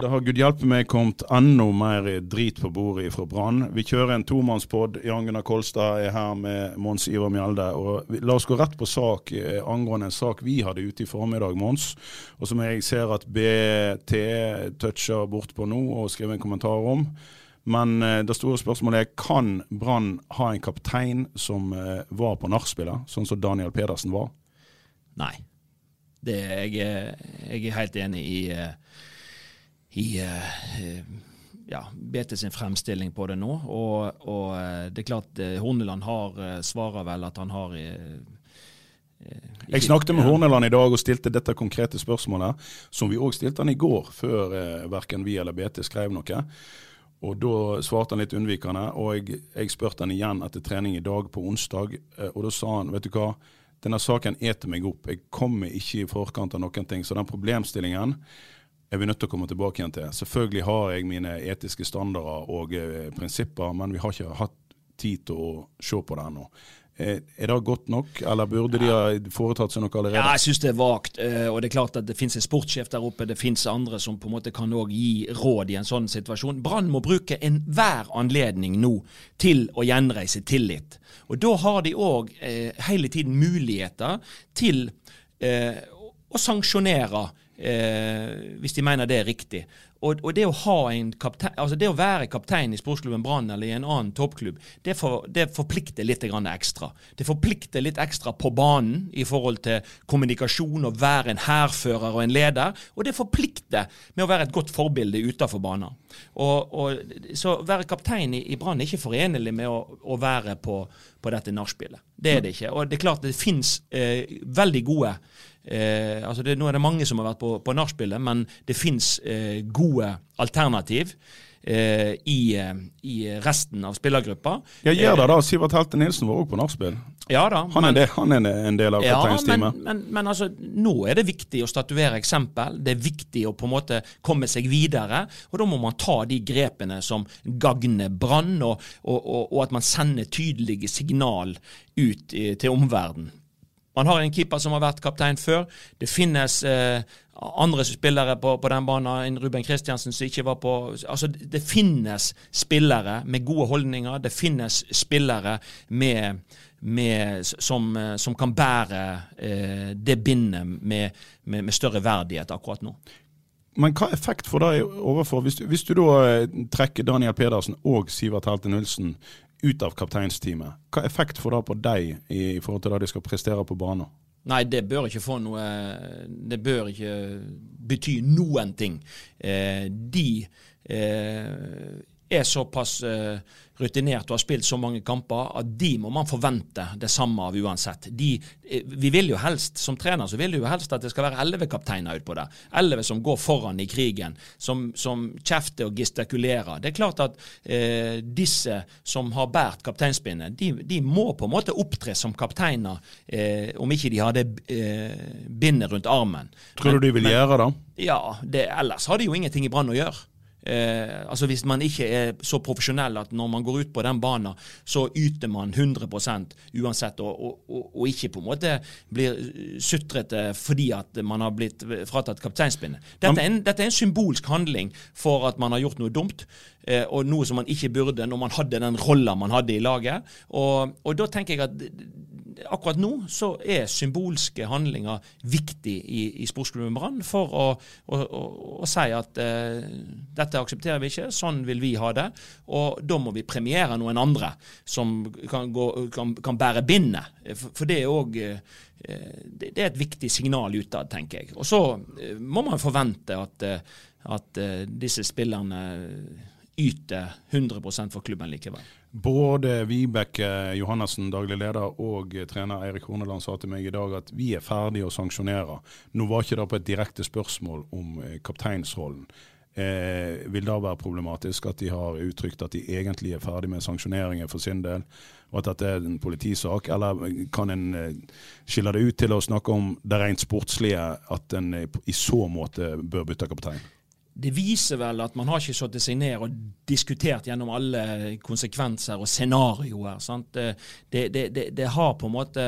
Det har gud hjelpe meg kommet enda mer drit på bordet fra Brann. Vi kjører en tomannspod. Jan Gunnar Kolstad er her med Mons Ivar Mjelde. Og la oss gå rett på sak eh, angående en sak vi hadde ute i formiddag, Mons. Og som jeg ser at BT toucher bort på nå og skriver en kommentar om. Men eh, det store spørsmålet er kan Brann ha en kaptein som eh, var på nachspielet, sånn som Daniel Pedersen var? Nei. Det jeg, jeg er helt enig i, i eh, ja, BT sin fremstilling på det nå. Og, og eh, det er klart eh, Horneland har svarer vel at han har Jeg snakket med Horneland i dag og stilte dette konkrete spørsmålet, som vi òg stilte han i går, før eh, verken vi eller BT skrev noe. Og Da svarte han litt unnvikende, og jeg, jeg spurte han igjen etter trening i dag på onsdag. eh, Og da sa han vet du hva, denne saken eter meg opp. Jeg kommer ikke i forkant av noen ting. Så den problemstillingen er vi nødt til å komme tilbake igjen til. Selvfølgelig har jeg mine etiske standarder og eh, prinsipper, men vi har ikke hatt tid til å se på det ennå. Eh, er det godt nok, eller burde de ha foretatt seg noe allerede? Ja, jeg syns det er vagt. eh, Og det er klart at det finnes en sportssjef der oppe. Det finnes andre som på en måte kan også gi råd i en sånn situasjon. Brann må bruke enhver anledning nå til å gjenreise tillit. Og da har de òg eh, hele tiden muligheter til å sanksjonere eh, hvis de mener det er riktig. Og, og det, å kaptein, altså det å være kaptein i sportsklubben Brann eller i en annen toppklubb, det, for, det forplikter litt ekstra. Det forplikter litt ekstra på banen i forhold til kommunikasjon og være en hærfører og en leder. Og det forplikter med å være et godt forbilde utenfor banen. Og, og, så være kaptein i, i Brann er ikke forenlig med å, å være på, på dette nachspielet. Det er det ikke. Og det er klart det finnes eh, veldig gode Eh, altså det, nå er det mange som har vært på, på nachspielet, men det fins eh, gode alternativ eh, i, eh, i resten av spillergruppa. Ja, gjør det da. Sivert Helte Nilsen var òg på nachspiel. Ja da. Han, er men- han er en del av ja, men, men, men altså, nå er det viktig å statuere eksempel. Det er viktig å på en måte komme seg videre. Og da må man ta de grepene som gagner Brann, og, og, og, og at man sender tydelige signal ut i, til omverdenen. Man har en keeper som har vært kaptein før. Det finnes eh, andre spillere på, på den banen enn Ruben Kristiansen som ikke var på Altså, det finnes spillere med gode holdninger. Det finnes spillere med, med, som, eh, som kan bære eh, det bindet med, med, med større verdighet akkurat nå. Men hva effekt får det overfor, hvis du, hvis du da eh, trekker Daniel Pedersen og Sivert Helte Nilsen ut av kapteinsteamet, hva effekt får det på deg i, i forhold til det de skal prestere på banen? Nei, det bør ikke få noe Det bør ikke bety noen ting. Eh, de eh, er såpass eh, rutinert og har spilt så mange kamper at de må man forvente det samme av uansett. De, eh, vi vil jo helst, Som trener så vil du jo helst at det skal være elleve kapteiner utpå der. Elleve som går foran i krigen, som, som kjefter og gestikulerer. Det er klart at eh, disse som har båret kapteinspinnet, de, de må på en måte opptre som kapteiner eh, om ikke de har det eh, bindet rundt armen. Tror du de vil gjøre det? Ja, det, ellers har de jo ingenting i Brann å gjøre. Eh, altså Hvis man ikke er så profesjonell at når man går ut på den banen, så yter man 100% uansett, og, og, og, ikke på en måte blir sutrete fordi at man har blitt fratatt kapteinspinnet. Dette, dette er en symbolsk handling for at man har gjort noe dumt, eh, og noe som man ikke burde når man hadde den rolla man hadde i laget. Og da tenker jeg at akkurat nå så er symbolske handlinger viktig i, i sportsklubben Brann for å, å, å, å si at eh, dette aksepterer vi ikke, sånn vil vi ha det. Og da må vi premiere noen andre som kan, gå, kan, kan bære bindet. For, det er òg det det er et viktig signal utad, tenker jeg. Og så eh, må man forvente at, eh, at eh, disse spillerne yter 100 for klubben likevel. Både Vibeke Johannessen, daglig leder, og trener Eirik Horneland sa til meg i dag at vi er ferdige å sanksjonere. Nå var ikke det på et direkte spørsmål om eh, kapteinsrollen. Eh, vil da være problematisk at de har uttrykt at de egentlig er ferdig med sanksjoneringer for sin del, og at dette er en politisak? Eller kan en eh, skille det ut til å snakke om det rent sportslige, at en i så måte bør bytte kaptein? Det viser vel at man har ikke satt seg ned og diskutert gjennom alle konsekvenser og scenarioer. Det, det, det, det, har på en måte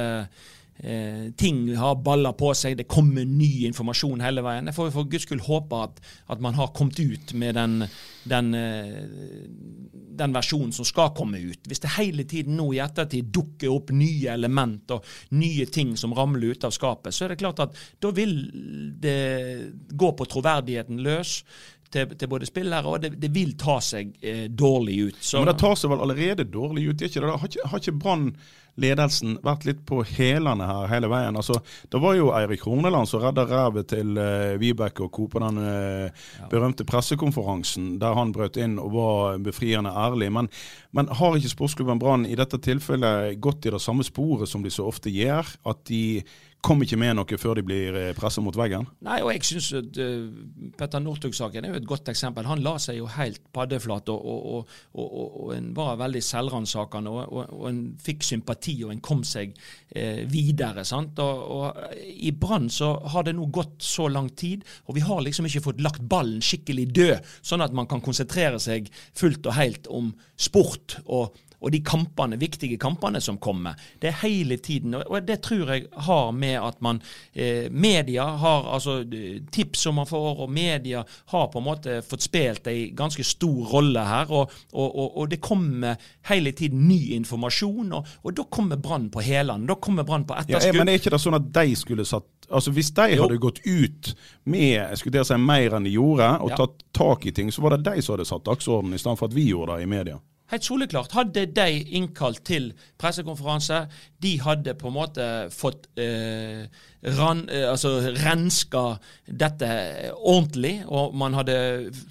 eh, Ting har baller på seg, det kommer ny informasjon hele veien. Jeg får for guds skyld håpe at, at, man har kommet ut med den, den, eh, den, versjonen som skal komme ut. Hvis det hele tiden nå i ettertid dukker opp nye element og nye ting som ramler ut av skapet, så er det klart at da vil det gå på troverdigheten løs til, til både spillere, og det, det vil ta seg eh, dårlig ut. Så, Men det tar seg vel allerede dårlig ut, ikke det? Har ikke, har ikke Brann ledelsen vært litt på hælene her hele veien. Altså, det var jo Eirik Horneland som redda rævet til uh, Vibeke og co. på den uh, berømte pressekonferansen der han brøt inn og var befriende ærlig. Men, men har ikke sportsklubben Brann i dette tilfellet gått i det samme sporet som de så ofte gjør? At de kom ikke med noe før de blir pressa presset mot veggen? Nei, og jeg syns uh, Petter Northug-saken er jo et godt eksempel. Han la seg jo helt paddeflat, og, og, og, og, en var veldig selvransakende, og, en fikk sympati, og en kom seg eh, videre. sant? Og, I Brann så har det nå gått så lang tid, og vi har liksom ikke fått lagt ballen skikkelig død, sånn at man kan konsentrere seg fullt og helt om sport og og de kampene, viktige kampene som kommer. Det er hele tiden. Og det tror jeg har med at man eh, Media har altså tips som man får, og media har på en måte fått spilt en ganske stor rolle her. Og, og, og, og det kommer hele tiden ny informasjon, og, da kommer Brann på hælene. Da kommer Brann på etterskudd. Ja, men er ikke det sånn at de skulle satt Altså Hvis de jo. hadde gått ut med jeg skulle si, mer enn de gjorde, og ja. tatt tak i ting, så var det de som hadde satt dagsordenen, i stedet for at vi gjorde det i media. Helt soleklart. Hadde de innkalt til pressekonferanse, de hadde på en måte fått eh, ran, eh, altså renska dette ordentlig, og man hadde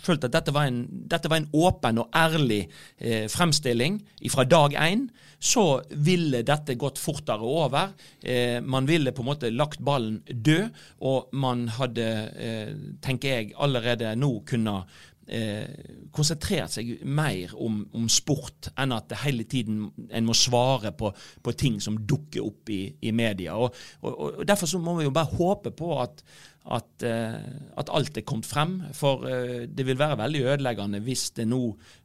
følt at dette var en, dette var en åpen og ærlig eh, fremstilling fra dag én, så ville dette gått fortere over. Eh, man ville på en måte lagt ballen død, og man hadde, eh, tenker jeg, allerede nå kunne eh, konsentrert seg mer om, om, sport enn at hele tiden en må svare på, på ting som dukker opp i, i media. Og, og, og, Derfor så må vi jo bare håpe på at, at, uh, at, alt er kommet frem. For uh, det vil være veldig ødeleggende hvis det nå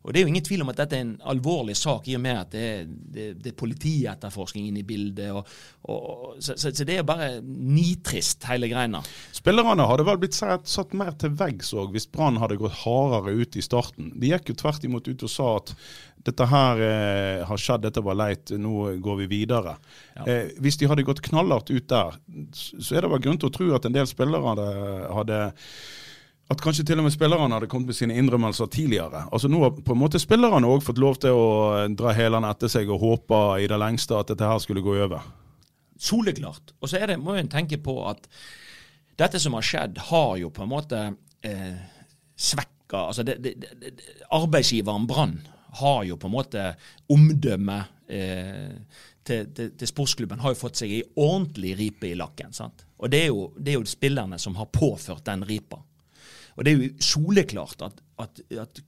Og det er jo ingen tvil om at dette er en alvorlig sak, i og med at det er, det, det er politietterforskning inne i bildet. Og, og, så, så, det er bare nitrist, hele greina. Spillerne hadde vel blitt satt, satt mer til veggs òg, hvis Brann hadde gått hardere ut i starten. De gikk jo tvert imot ut og sa at dette her eh, har skjedd, dette var leit, nå går vi videre. Ja. Eh, hvis de hadde gått knallhardt ut der, så er det vel grunn til å tro at en del spillere hadde, hadde at kanskje til og med spillerne hadde kommet med sine innrømmelser tidligere. Altså Nå har på en måte spillerne òg fått lov til å dra hælene etter seg og håpe i det lengste at dette her skulle gå over. Soleklart. Og så det, må en tenke på at dette som har skjedd, har jo på en måte eh, svekka altså det, det, det, Arbeidsgiveren Brann har jo på en måte omdømmet eh, til, til, til, sportsklubben har jo fått seg ei ordentlig ripe i lakken. sant? Og det er, jo, det er jo spillerne som har påført den ripa. Og det er jo soleklart at, at, at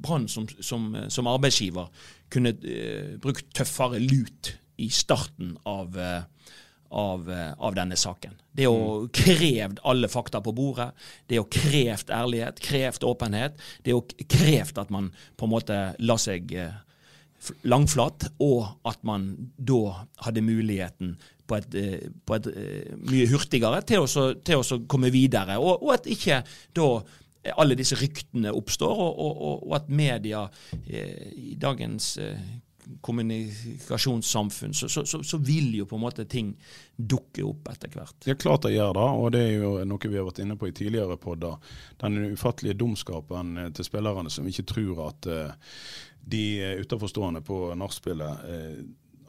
Brann som, som, som, arbeidsgiver kunne uh, brukt tøffere lut i starten av, eh, av, eh, av, denne saken. Det å mm. krevd alle fakta på bordet, det å krevd ærlighet, krevd åpenhet, det å krevd at man på en måte la seg eh, langflat, og at man da hadde muligheten på et, eh, på et mye hurtigere til å, til å komme videre. Og, og, at ikke da alle disse ryktene oppstår, og, og, og at media eh, i dagens eh, kommunikasjonssamfunn, så, så, så, så, vil jo på en måte ting dukke opp etter hvert. Det er klart det gjør det, og det er jo noe vi har vært inne på i tidligere podder. Den ufattelige dumskapen eh, til spillerne som ikke tror at uh, de utenforstående på nachspielet uh,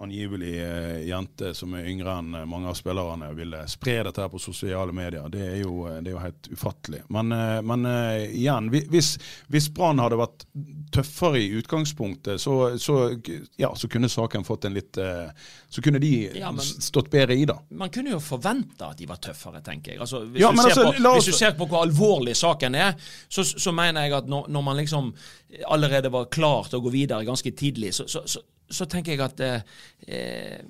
angivelig eh, jente som er yngre enn eh, mange av spillerne, ville spre dette her på sosiale medier. Det er jo, det er jo helt ufattelig. Men, men igjen, hvis, hvis Brann hadde vært tøffere i utgangspunktet, så, så, ja, så, kunne saken fått en litt Så kunne de ja, men, stått bedre i, da. Man kunne jo forvente at de var tøffere, tenker jeg. Altså, hvis, ja, du altså, på, hvis, du ser på, hvor alvorlig saken er, så, så mener jeg at når, når man liksom allerede var klar til å gå videre ganske tidlig, så, så, tenker jeg at eh, eh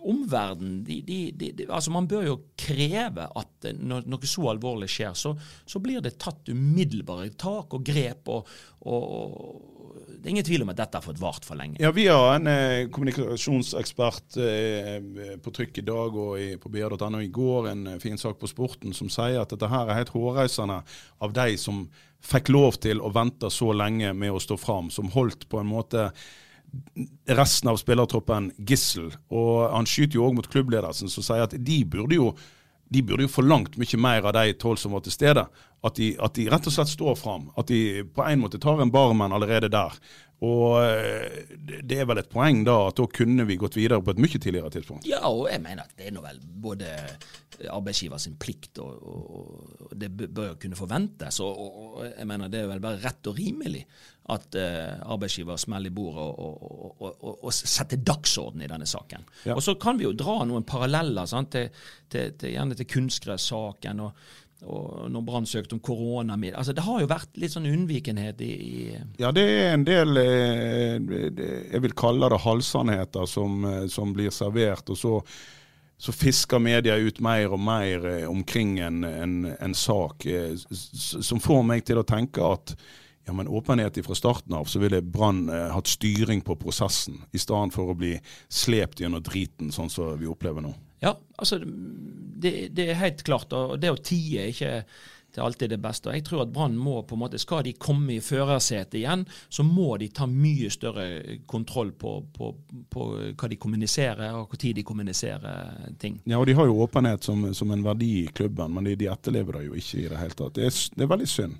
omverdenen de, de, de, altså Man bør jo kreve at når noe så alvorlig skjer, så, så blir det tatt umiddelbare tak og grep. og, og det er ingen tvil om at dette har fått vart for lenge. Ja, Vi har en eh, kommunikasjonsekspert eh, på trykk i dag og i, på br.no i går, en eh, fin sak på Sporten, som sier at dette her er helt hårreisende av de som fikk lov til å vente så lenge med å stå fram, som holdt på en måte resten av spillertroppen gissel. Og han skyter jo òg mot klubbledelsen, som sier at de burde jo de burde jo forlangt mye mer av de tolv som var til stede. At de, at de, rett og slett står fram. At de på en måte tar en barmenn allerede der. Og eh, det er vel et poeng da at da kunne vi gått videre på et mye tidligere tidspunkt. Ja, og jeg mener at det er nå vel både arbeidsgiver sin plikt, og, og, og det bør kunne forventes. Og, og, jeg mener det er vel bare rett og rimelig at uh, arbeidsgiver smeller i bordet og, og, setter dagsorden i denne saken. Ja. Og så kan vi jo dra noen paralleller sant, til, til, til, gjerne til kunstgressaken. og og når Brann søkte om koronamiddel altså Det har jo vært litt sånn unnvikenhet i, i Ja, det er en del eh, jeg vil kalle det halvsannheter som, eh, som blir servert. og så så fisker media ut mer og mer omkring en, en, en sak som får meg til å tenke at ja, men åpenhet fra starten av, så ville Brann eh, hatt styring på prosessen, i stedet for å bli slept gjennom driten, sånn som vi opplever nå. Ja, altså det, det er helt klart. Og det å tie er ikke er alltid det beste. Jeg tror at Brann må på en måte, Skal de komme i førersetet igjen, så må de ta mye større kontroll på, på, på hva de kommuniserer, og når de kommuniserer ting. Ja, og De har jo åpenhet som, som en verdi i klubben, men de, de etterlever det jo ikke i det hele tatt. Det er, det er veldig synd.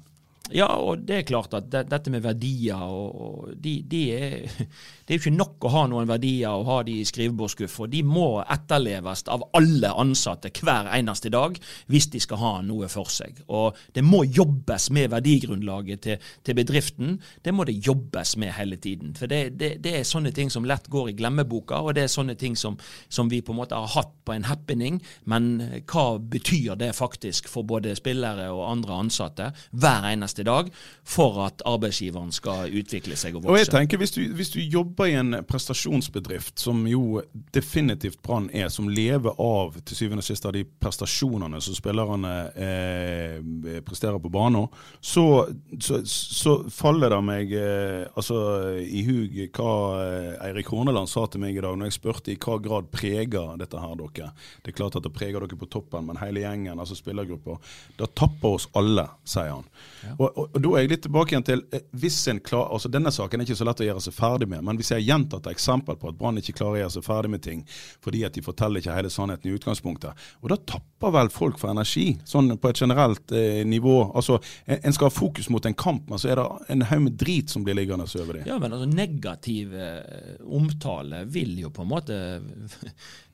Ja, og det er klart at det, dette med verdier og, og de, de er, Det er jo ikke nok å ha noen verdier og ha de i skrivebordsskuffer. De må etterleves av alle ansatte hver eneste dag hvis de skal ha noe for seg. Og det må jobbes med verdigrunnlaget til, til bedriften. Det må det jobbes med hele tiden. For det, det, det, er sånne ting som lett går i glemmeboka, og det er sånne ting som, som vi på en måte har hatt på en happening. Men hva betyr det faktisk for både spillere og andre ansatte hver eneste eneste dag for at arbeidsgiveren skal utvikle seg og vokse. Og jeg tenker, Hvis du, hvis du jobber i en prestasjonsbedrift, som jo definitivt Brann er, som lever av til syvende og sist av de prestasjonene som spillerne eh, presterer på banen, så, så, så, faller det meg eh, altså, i hug hva eh, Eirik Horneland sa til meg i dag, når jeg spurte i hva grad preger dette her dere. Det er klart at det preger dere på toppen, men hele gjengen, altså spillergruppa, det tapper oss alle, sier han. Ja. Og, og, Da er jeg litt tilbake igjen til eh, hvis en klar, altså Denne saken er ikke så lett å gjøre seg ferdig med, men hvis jeg har gjentatt eksempel på at Brann ikke klarer å gjøre seg ferdig med ting fordi at de forteller ikke hele sannheten i utgangspunktet, og da tapper vel folk for energi, sånn på et generelt eh, nivå. Altså, en, en, skal ha fokus mot en kamp, men så er det en haug med drit som blir liggende over dem. Ja, men altså negativ eh, omtale vil jo på en måte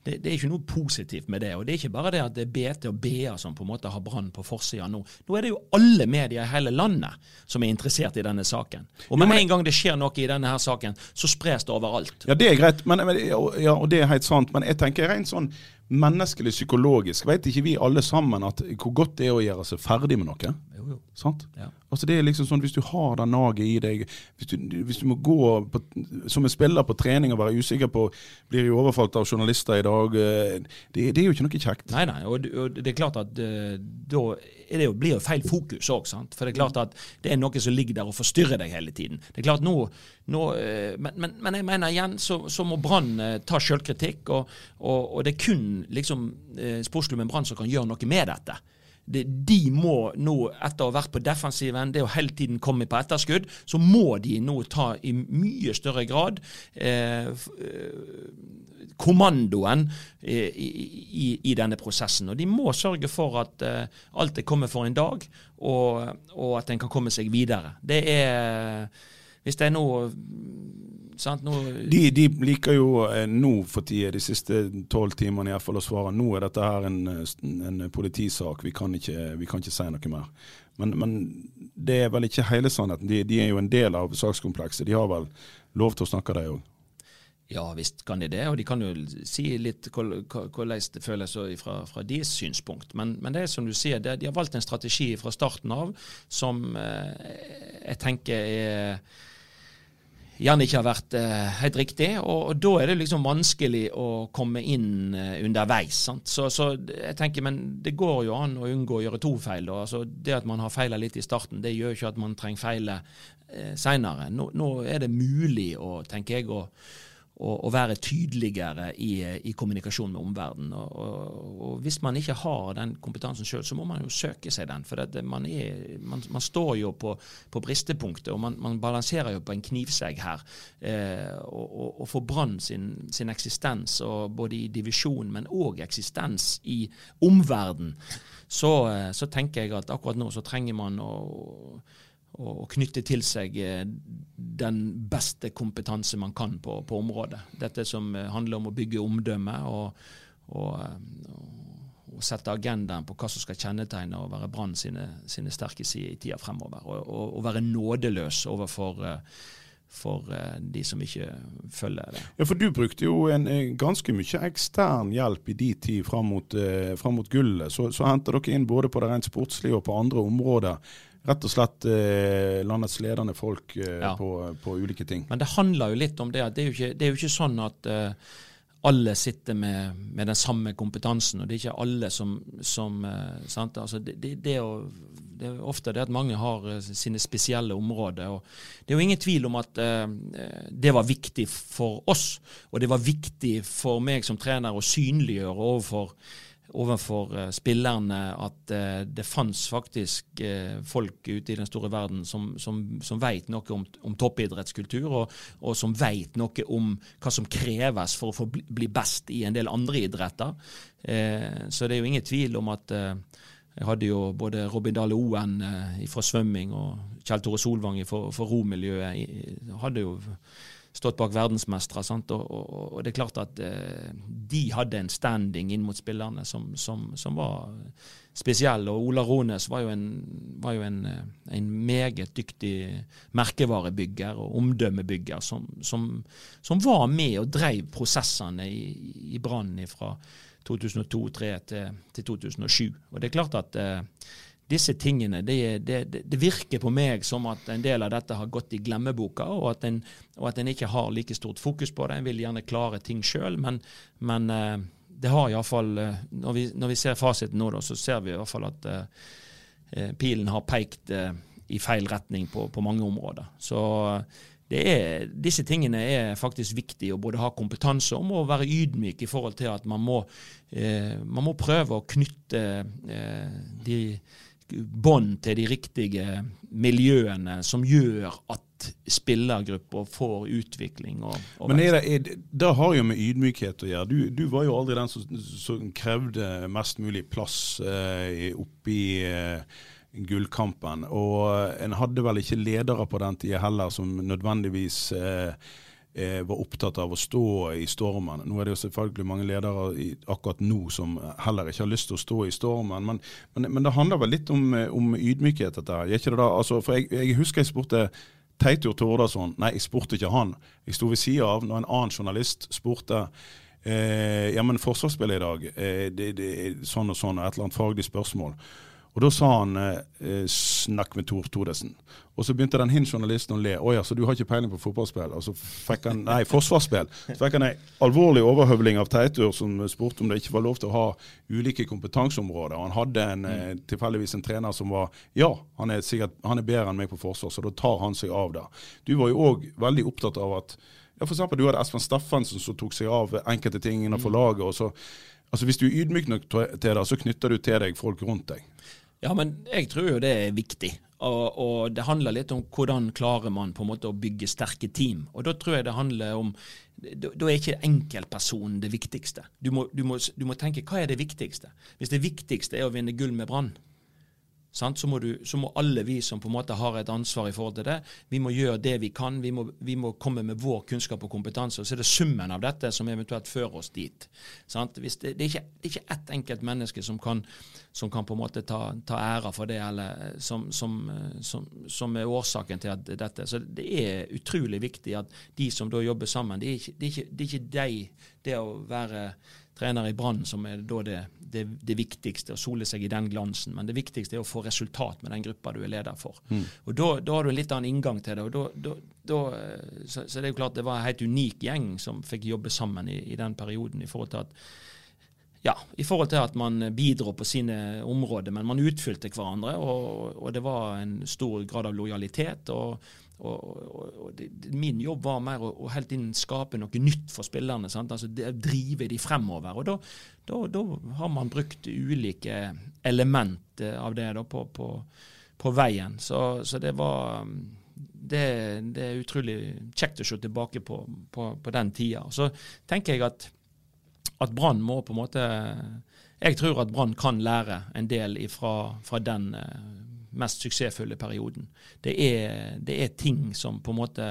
det, det, er ikke noe positivt med det. Og det er ikke bare det at det er BT og BA som på en måte har Brann på forsida nå. Nå er det jo alle medier i hele landet som er interessert i denne saken. Og med en gang det skjer noe i denne her saken, så spres det overalt. Ja, det er greit, men, ja, og det er helt sant. Men jeg tenker rent sånn menneskelig, psykologisk, vet ikke vi alle sammen at hvor godt det er å gjøre seg ferdig med noe? Jo, jo. Sant? Ja. Altså det er liksom sånn, Hvis du har det naget i deg, hvis du, hvis du må gå på, som en spiller på trening og være usikker på Blir jo overfalt av journalister i dag. Eh, det, det er jo ikke noe kjekt. Nei, nei, og, og det er klart at uh, da det jo, blir jo feil fokus òg. For det er klart at det er noe som ligger der og forstyrrer deg hele tiden. Det er klart nå, nå uh, men, men, men, jeg mener igjen så, så må Brann uh, ta selvkritikk, og, og, og, det er kun liksom sportsklubben Brann som kan gjøre noe med dette det, de må nå, etter å ha vært på defensiven, det å hele tiden komme på etterskudd, så må de nå ta i mye større grad eh, eh kommandoen i, i, i, denne prosessen. Og de må sørge for at eh, alt er kommet for en dag, og, og at en kan komme seg videre. Det er Hvis det er noe de, de, liker jo eh, nå for tida, de siste tolv timene i å svare nå er dette her en, en politisak, vi kan, ikke, vi kan ikke si noe mer. Men, men, det er vel ikke hele sannheten. De, de, er jo en del av sakskomplekset. De har vel lov til å snakke, de òg. Ja visst kan de det, og de kan jo si litt hvordan det føles fra, fra deres synspunkt. Men, men, det er som du sier, det, de har valgt en strategi fra starten av som eh, jeg tenker er gjerne ikke har vært eh, helt riktig. Og, og, da er det liksom vanskelig å komme inn eh, underveis. Så, så, jeg tenker, Men det går jo an å unngå å gjøre to feil. Altså, det at man har feila litt i starten, det gjør ikke at man trenger feile eh, seinere. Nå, nå, er det mulig, å, tenker jeg, å å, være tydeligere i, i kommunikasjon med omverdenen. Og, og, og, hvis man ikke har den kompetansen sjøl, så må man jo søke seg den. For det, man, er, man, man, står jo på, på bristepunktet, og man, man, balanserer jo på en knivsegg her. Eh, og, og, for Brann sin, sin, eksistens, både i divisjon, men òg eksistens i omverdenen, så, eh, så tenker jeg at akkurat nå så trenger man å og knytte til seg eh, den beste kompetanse man kan på, på området. Dette som eh, handler om å bygge omdømme og, og, eh, og, sette agendaen på hva som skal kjennetegne og være Brann sine, sine, sterke sider i tida fremover. Og, og, være nådeløs overfor for de som ikke følger det. Ja, For du brukte jo en, ganske mye ekstern hjelp i de tid fram mot, fram mot gullet. Så, så henter dere inn både på det rent sportslige og på andre områder rett og slett eh, landets ledende folk eh, ja. på, på, ulike ting. Men det handler jo litt om det at det er jo ikke, er jo ikke sånn at eh, alle sitter med, med, den samme kompetansen, og det er ikke alle som, som eh, altså det, det, det, å, det, er ofte det at mange har eh, sine spesielle områder. og Det er jo ingen tvil om at uh, det var viktig for oss, og det var viktig for meg som trener å synliggjøre overfor overfor uh, spillerne at uh, det fantes faktisk uh, folk ute i den store verden som, som, som vet noe om, om toppidrettskultur, og, og, som vet noe om hva som kreves for å bli, best i en del andre idretter. så det er jo ingen tvil om at jeg hadde jo både Robin Dale Oen fra svømming og Kjell Tore Solvang fra, for romiljøet. Hadde jo stått bak verdensmestere. Og, og, og, det er klart at eh, de hadde en standing inn mot spillerne som, som, som var spesiell. Og Ola Rones var jo en, var jo en, eh, en meget dyktig merkevarebygger og omdømmebygger som, som, var med og drev prosessene i, i Brann fra 2002-2003 til, til, 2007. Og det er klart at eh, disse tingene, det, det, det, virker på meg som at en del av dette har gått i glemmeboka, og at en, og at en ikke har like stort fokus på det. En vil gjerne klare ting sjøl, men, men uh, det har iallfall eh, når, vi, når vi ser fasiten nå, da, så ser vi iallfall at uh, pilen har pekt uh, i feil retning på, på mange områder. Så er, disse tingene er faktisk viktig å både ha kompetanse om og være ydmyk i forhold til at man må, man må prøve å knytte de bånd til de riktige miljøene som gjør at spillergrupper får utvikling. Og, og Men er det, er, det har jo med ydmykhet å gjøre. Du, du var jo aldri den som, som krevde mest mulig plass eh, oppi eh, gullkampen. Og en hadde vel ikke ledere på den tida heller som nødvendigvis eh, eh, var opptatt av å stå i stormen. Nå er det jo selvfølgelig mange ledere akkurat nå som heller ikke har lyst til å stå i stormen, men, men, men det handler vel litt om, om ydmykhet, dette her. Ikke det da? Altså, for jeg, jeg husker jeg spurte Teitur Tordasson, nei, jeg spurte ikke han. Jeg sto ved sida av når en annen journalist spurte eh, ja, men forsvarsspillet i dag, eh, det, det, sånn og sånn, og et eller annet faglig spørsmål. Og Da sa han eh, 'snakk med Tor Todesen'. Og så begynte den hin journalisten å le. 'Å ja, så du har ikke peiling på fotballspill?' Og så fikk han, nei, forsvarsspill. Så fikk han en alvorlig overhøvling av Teitur, som spurte om det ikke var lov til å ha ulike kompetanseområder. Og han hadde en, eh, mm. tilfeldigvis en trener som var Ja, han er, sikkert, han er bedre enn meg på forsvar, så da tar han seg av det. Du var jo òg veldig opptatt av at ja, for eksempel, Du hadde Espen Steffensen som tok seg av enkelte ting innenfor mm. laget. og så Altså Hvis du er ydmyk nok til det, så knytter du til deg folk rundt deg. Ja, men jeg tror jo det er viktig. Og, og, det handler litt om hvordan klarer man på en måte å bygge sterke team. Og da tror jeg det handler om Da, er ikke enkeltpersonen det viktigste. Du må, du, må, du må, tenke hva er det viktigste? Hvis det viktigste er å vinne gull med Brann? Så, må du, så må alle vi som på en måte har et ansvar i forhold til det, vi må gjøre det vi kan. Vi må, vi må komme med vår kunnskap og kompetanse. og Så er det summen av dette som eventuelt fører oss dit. Det, det, er ikke, det er ikke ett enkelt menneske som kan, som kan på en måte ta, ta æra for det, eller som, som, som, som, er årsaken til at dette. Så det er utrolig viktig at de som da jobber sammen, det er ikke, det er ikke, det er ikke de, det å være trener i Brann som er da det, det, det, viktigste, å sole seg i den glansen. Men det viktigste er å få resultat med den gruppa du er leder for. Mm. Og Da har du en litt annen inngang til det. og da, da, da så, så, det er jo klart det var en helt unik gjeng som fikk jobbe sammen i, i den perioden. i forhold til at ja, i forhold til at man bidro på sine områder, men man utfylte hverandre. Og, og det var en stor grad av lojalitet. og og, og, og det, Min jobb var mer å, å helt inn skape noe nytt for spillerne. Altså det, Drive de fremover. og da, da, da, har man brukt ulike elementer av det da, på, på, på, veien. Så, så det var det, det, er utrolig kjekt å se tilbake på, på den tida. Så tenker jeg at, at Brann må på en måte Jeg tror at Brann kan lære en del fra, fra den uh, mest suksessfulle perioden. Det er, det er, ting som på en måte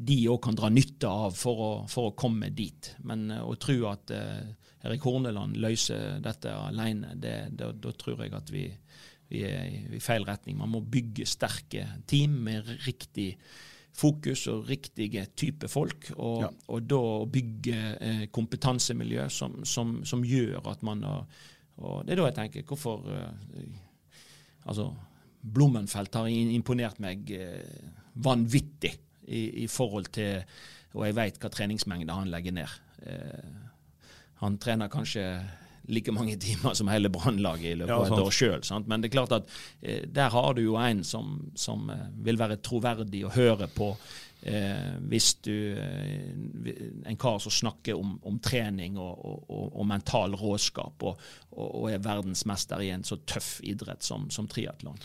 de òg kan dra nytte av for å, for å komme dit. Men uh, å tro at uh, Erik Horneland løser dette alene, da tror jeg at vi, vi er i feil retning. Man må bygge sterke team med riktig fokus og riktige type folk. Og, ja. og da bygge eh, kompetansemiljø som, som, som, gjør at man og, og Det er da jeg tenker hvorfor eh, Altså Blommenfelt har imponert meg eh, vanvittig i, i, forhold til Og jeg vet hva treningsmengde han legger ned. Eh, han trener kanskje like mange timer som hele Brannlaget i løpet av et år sjøl. Men det er klart at eh, der har du jo en som, som eh, vil være troverdig å høre på Eh, hvis du eh, En kar som snakker om, om trening og, og, og, mental råskap, og, og, er verdensmester i en så tøff idrett som, som triatlon.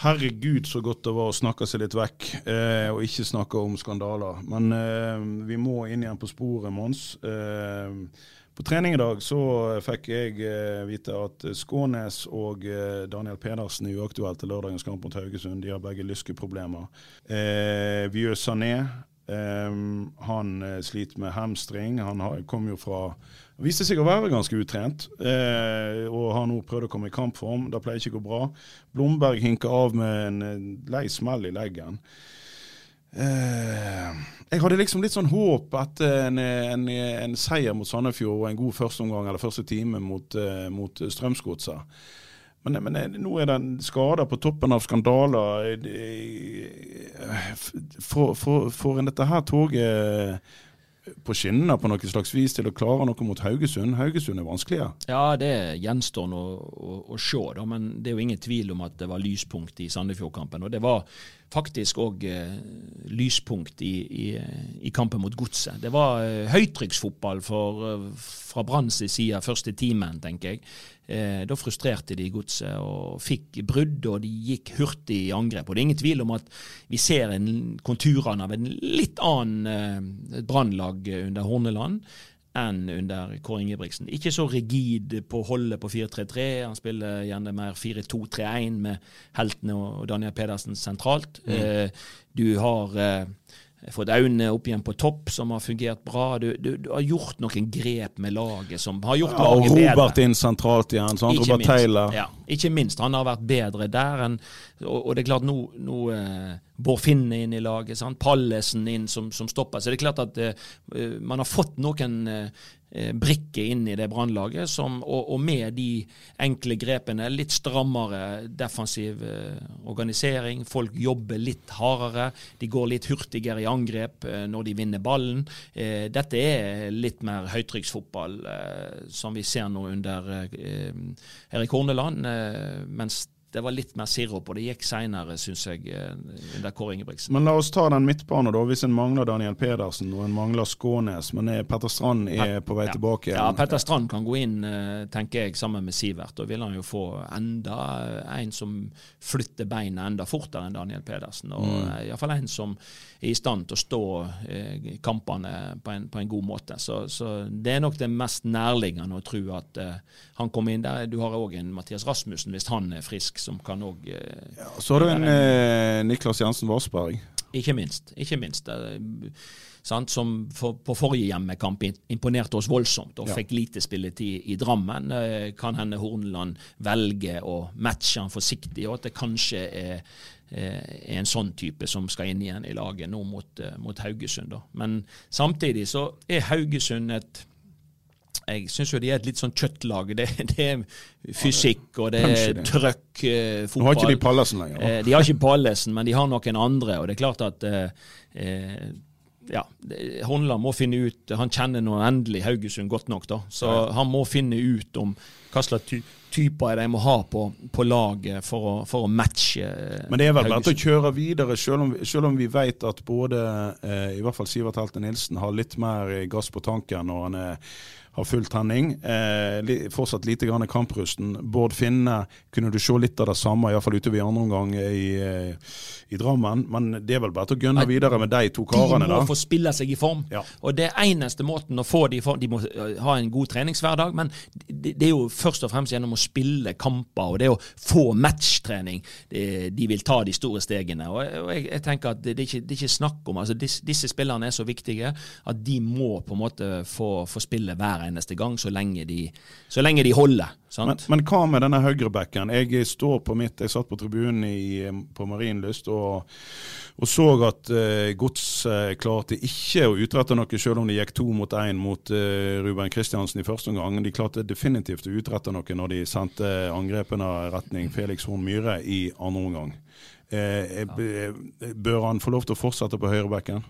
Herregud, så godt det var å snakke seg litt vekk, eh, og ikke snakke om skandaler. Men eh, vi må inn igjen på sporet, Mons. Eh, på trening i dag så fikk jeg eh, vite at Skånes og eh, Daniel Pedersen er uaktuelle til lørdagens kamp mot Haugesund. De har begge lyskeproblemer. Eh, Vieux Sané eh, han sliter med hamstring. Han har, kom jo fra Viste seg å være ganske utrent, eh, og har nå prøvd å komme i kampform. Det pleier ikke å gå bra. Blomberg hinker av med en lei smell i leggen. Eh, jeg hadde liksom litt sånn håp at en, en, en seier mot Sandefjord og en god førsteomgang eller første time mot, uh, mot Strømsgodset. Men, men, eh, nå er det skader på toppen av skandaler. Får en dette her toget på skinnene på noe slags vis til å klare noe mot Haugesund? Haugesund er vanskeligere. Ja, det gjenstår nå å, å, å, se, da, men det er jo ingen tvil om at det var lyspunkt i Sandefjordkampen. Og det var faktisk òg eh, lyspunkt i, i, i, kampen mot Godset. Det var eh, høytrykksfotball eh, fra Branns side første timen, tenker jeg. Eh, da frustrerte de Godset og fikk brudd, og de gikk hurtig i angrep. Og Det er ingen tvil om at vi ser en, konturene av en litt annen eh, brannlag under Horneland enn under Kåre Ingebrigtsen. Ikke så rigid på holdet på 4-3-3. Han spiller gjerne mer 4-2-3-1 med heltene og Daniel Pedersen sentralt. Mm. Eh, du har eh, fått Aune opp igjen på topp, som har fungert bra. Du, du, du, har gjort noen grep med laget som har gjort ja, laget bedre. Og Robert inn sentralt igjen. Sant? Ikke Robert minst, Taylor. Ja, ikke minst. Han har vært bedre der. enn og, og, det er klart, nå, nå eh, Bård Finne inn i laget, sant? Pallesen inn som, som stopper. Så det er klart at uh, man har fått noen uh, brikker brikke inn i det brannlaget, og, og, med de enkle grepene, litt strammere defensiv uh, organisering, folk jobber litt hardere, de går litt hurtigere i angrep når de vinner ballen. Dette er litt mer høytrykksfotball, som vi ser nå under Erik Horneland, mens det var litt mer sirup, og det gikk seinere, syns jeg, eh, under Kåre Ingebrigtsen. Men la oss ta den midtbanen, da. Hvis en mangler Daniel Pedersen og en mangler Skånes, men er Petter Strand er på vei ja. tilbake Ja, Petter Strand kan gå inn, eh, tenker jeg, sammen med Sivert. Da vil han jo få enda en som flytter beina enda fortere enn Daniel Pedersen. Og mm. iallfall en som er i stand til å stå eh, kampene på en, på en, god måte. Så, så, det er nok det mest nærliggende å tro at eh, han kommer inn der. Du har òg en Mathias Rasmussen, hvis han er frisk som kan òg ja, Så har du en eh, Niklas Jansen Varsberg. Ikke minst. Ikke minst. Sant? Som for, på forrige hjemmekamp imponerte oss voldsomt og ja. fikk lite spilletid i Drammen. Kan hende Horneland velger å matche han forsiktig, og at det kanskje er, er en sånn type som skal inn igjen i laget nå mot, mot Haugesund. Da. Men samtidig så er Haugesund et jeg syns jo de er et litt sånn kjøttlag. Det, det er fysikk, og det er trøkk, eh, fotball. Nå har ikke de Pallesen lenger. Eh, de har ikke Pallesen, men de har noen andre. Og det er klart at eh, eh ja, Håndland må finne ut Han kjenner nå endelig Haugesund godt nok, da. Så ja. han må finne ut om hva slags ty typer de må ha på, på laget for å, for å, matche Men det er vel verdt å kjøre videre, selv om, selv om vi vet at både eh, i hvert fall Sivert Helte Nilsen har litt mer gass på tanken når han er har full tenning. Eh, fortsatt lite grann kamprusten. Bård Finne kunne du se litt av det samme, iallfall utover i andre omgang i, eh, i, Drammen. Men det er vel bare til å gønne videre med de to karene. De må da. få spille seg i form. Ja. Og det eneste måten å få de i form De må eh, ha en god treningshverdag, men det, det, er jo først og fremst gjennom å spille kamper og det å få matchtrening de, vil ta de store stegene. Og jeg, jeg, tenker at det, det, er ikke, det er ikke snakk om altså disse, disse spillerne er så viktige at de må på en måte få, få spille hver hver eneste gang, så lenge de, så lenge de holder. Men, men, hva med denne høyrebacken? Jeg står på mitt, jeg satt på tribunen i, på Marienlyst og, og, så at uh, Gods uh, klarte ikke å utrette noe, selv om de gikk to mot én mot uh, Ruben Kristiansen i første omgang. De klarte definitivt å utrette noe når de sendte angrepene retning Felix Horn Myhre i andre omgang. Eh, bør han få lov til å fortsette på høyrebacken?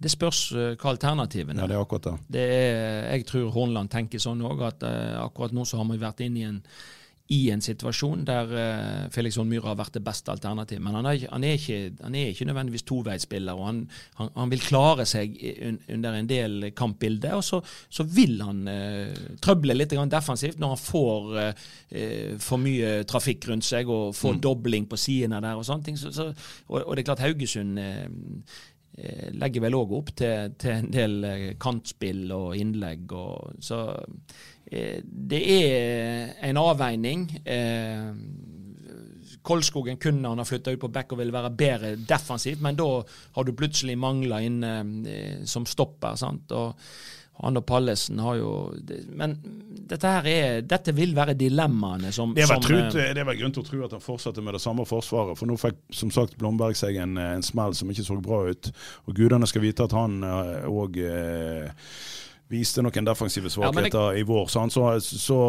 Det spørs uh, hva alternativene er. Ja, det er akkurat det. det er, jeg tror Hornland tenker sånn òg, at uh, akkurat nå så har vi vært inne i en, i en situasjon der uh, Felix Horn Myhre har vært det beste alternativet. Men han er, han er, ikke, han er ikke, nødvendigvis toveisspiller, og han, han, han, vil klare seg un, under en del kampbilder. Og så, så vil han trøble litt defensivt når han får for mye trafikk rundt seg og får mm. dobling på sidene der og sånne ting. Så, så, og, og, det er klart Haugesund Eh, legger vel òg opp til, til, en del eh, kantspill og innlegg. Og, så eh, det er en avveining. Kolskogen kunne han ha flytta ut på back og ville være bedre defensivt, men da har du plutselig mangla inne som stopper. sant, og han og Pallesen har jo Men dette her er, dette vil være dilemmaene som Det var, trut, eh, det var grunn til å tro at han fortsatte med det samme forsvaret. For nå fikk som sagt Blomberg seg en, eh, en smell som ikke så bra ut. Og gudene skal vite at han òg eh, viste noen defensive svakheter ja, i vår. Så, så, så,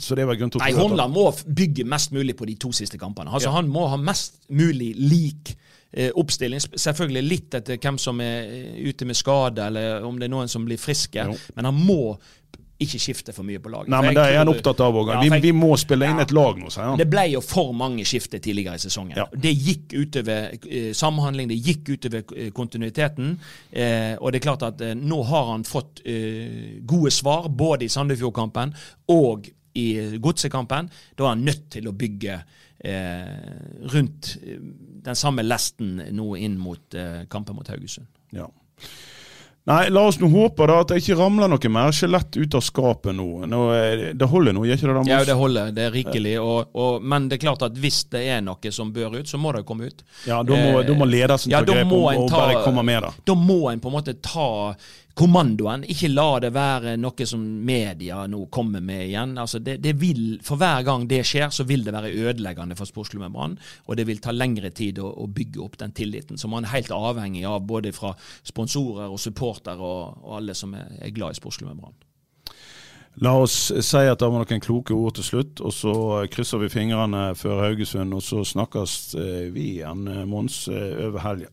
så, det var grunn til å tro Nei, Håndland må bygge mest mulig på de to siste kampene. Altså, ja. Han må ha mest mulig lik oppstilling. Selvfølgelig litt etter hvem som er eh, ute med skade, eller om det er noen som blir friske. Jo. Men han må ikke skifte for mye på laget. Nei, men Det er han opptatt av òg. Ja, vi, vi, må spille inn ja, et lag nå, sier han. Det ble jo for mange skifter tidligere i sesongen. Ja. Det gikk utover eh, samhandling, det gikk utover eh, kontinuiteten. Eh, og det er klart at eh, nå har han fått eh, gode svar, både i Sandefjordkampen og i Godsekampen. Da er han nødt til å bygge eh, rundt den samme lesten nå inn mot eh, kampen mot Haugesund. Ja. Nei, la oss nå håpe da at det ikke ramler noe mer skjelett ut av skapet nå. nå det holder nå, gjør ikke det? Da, ja, det holder. Det er rikelig. Og, og, men det er klart at hvis det er noe som bør ut, så må det komme ut. Ja, Da må, eh, må ledelsen ja, ta grep og, og bare komme med det. Da må en på en måte ta kommandoen. Ikke la det være noe som media nå kommer med igjen. Altså det, det vil, For hver gang det skjer, så vil det være ødeleggende for sportsklubben Brann. Og det vil ta lengre tid å, å, bygge opp den tilliten som man er helt avhengig av både fra sponsorer og supportere og, og, alle som er, er glad i sportsklubben Brann. La oss si at det var noen kloke ord til slutt, og så krysser vi fingrene før Haugesund. Og så snakkes eh, vi igjen, eh, Mons, eh, over helgen.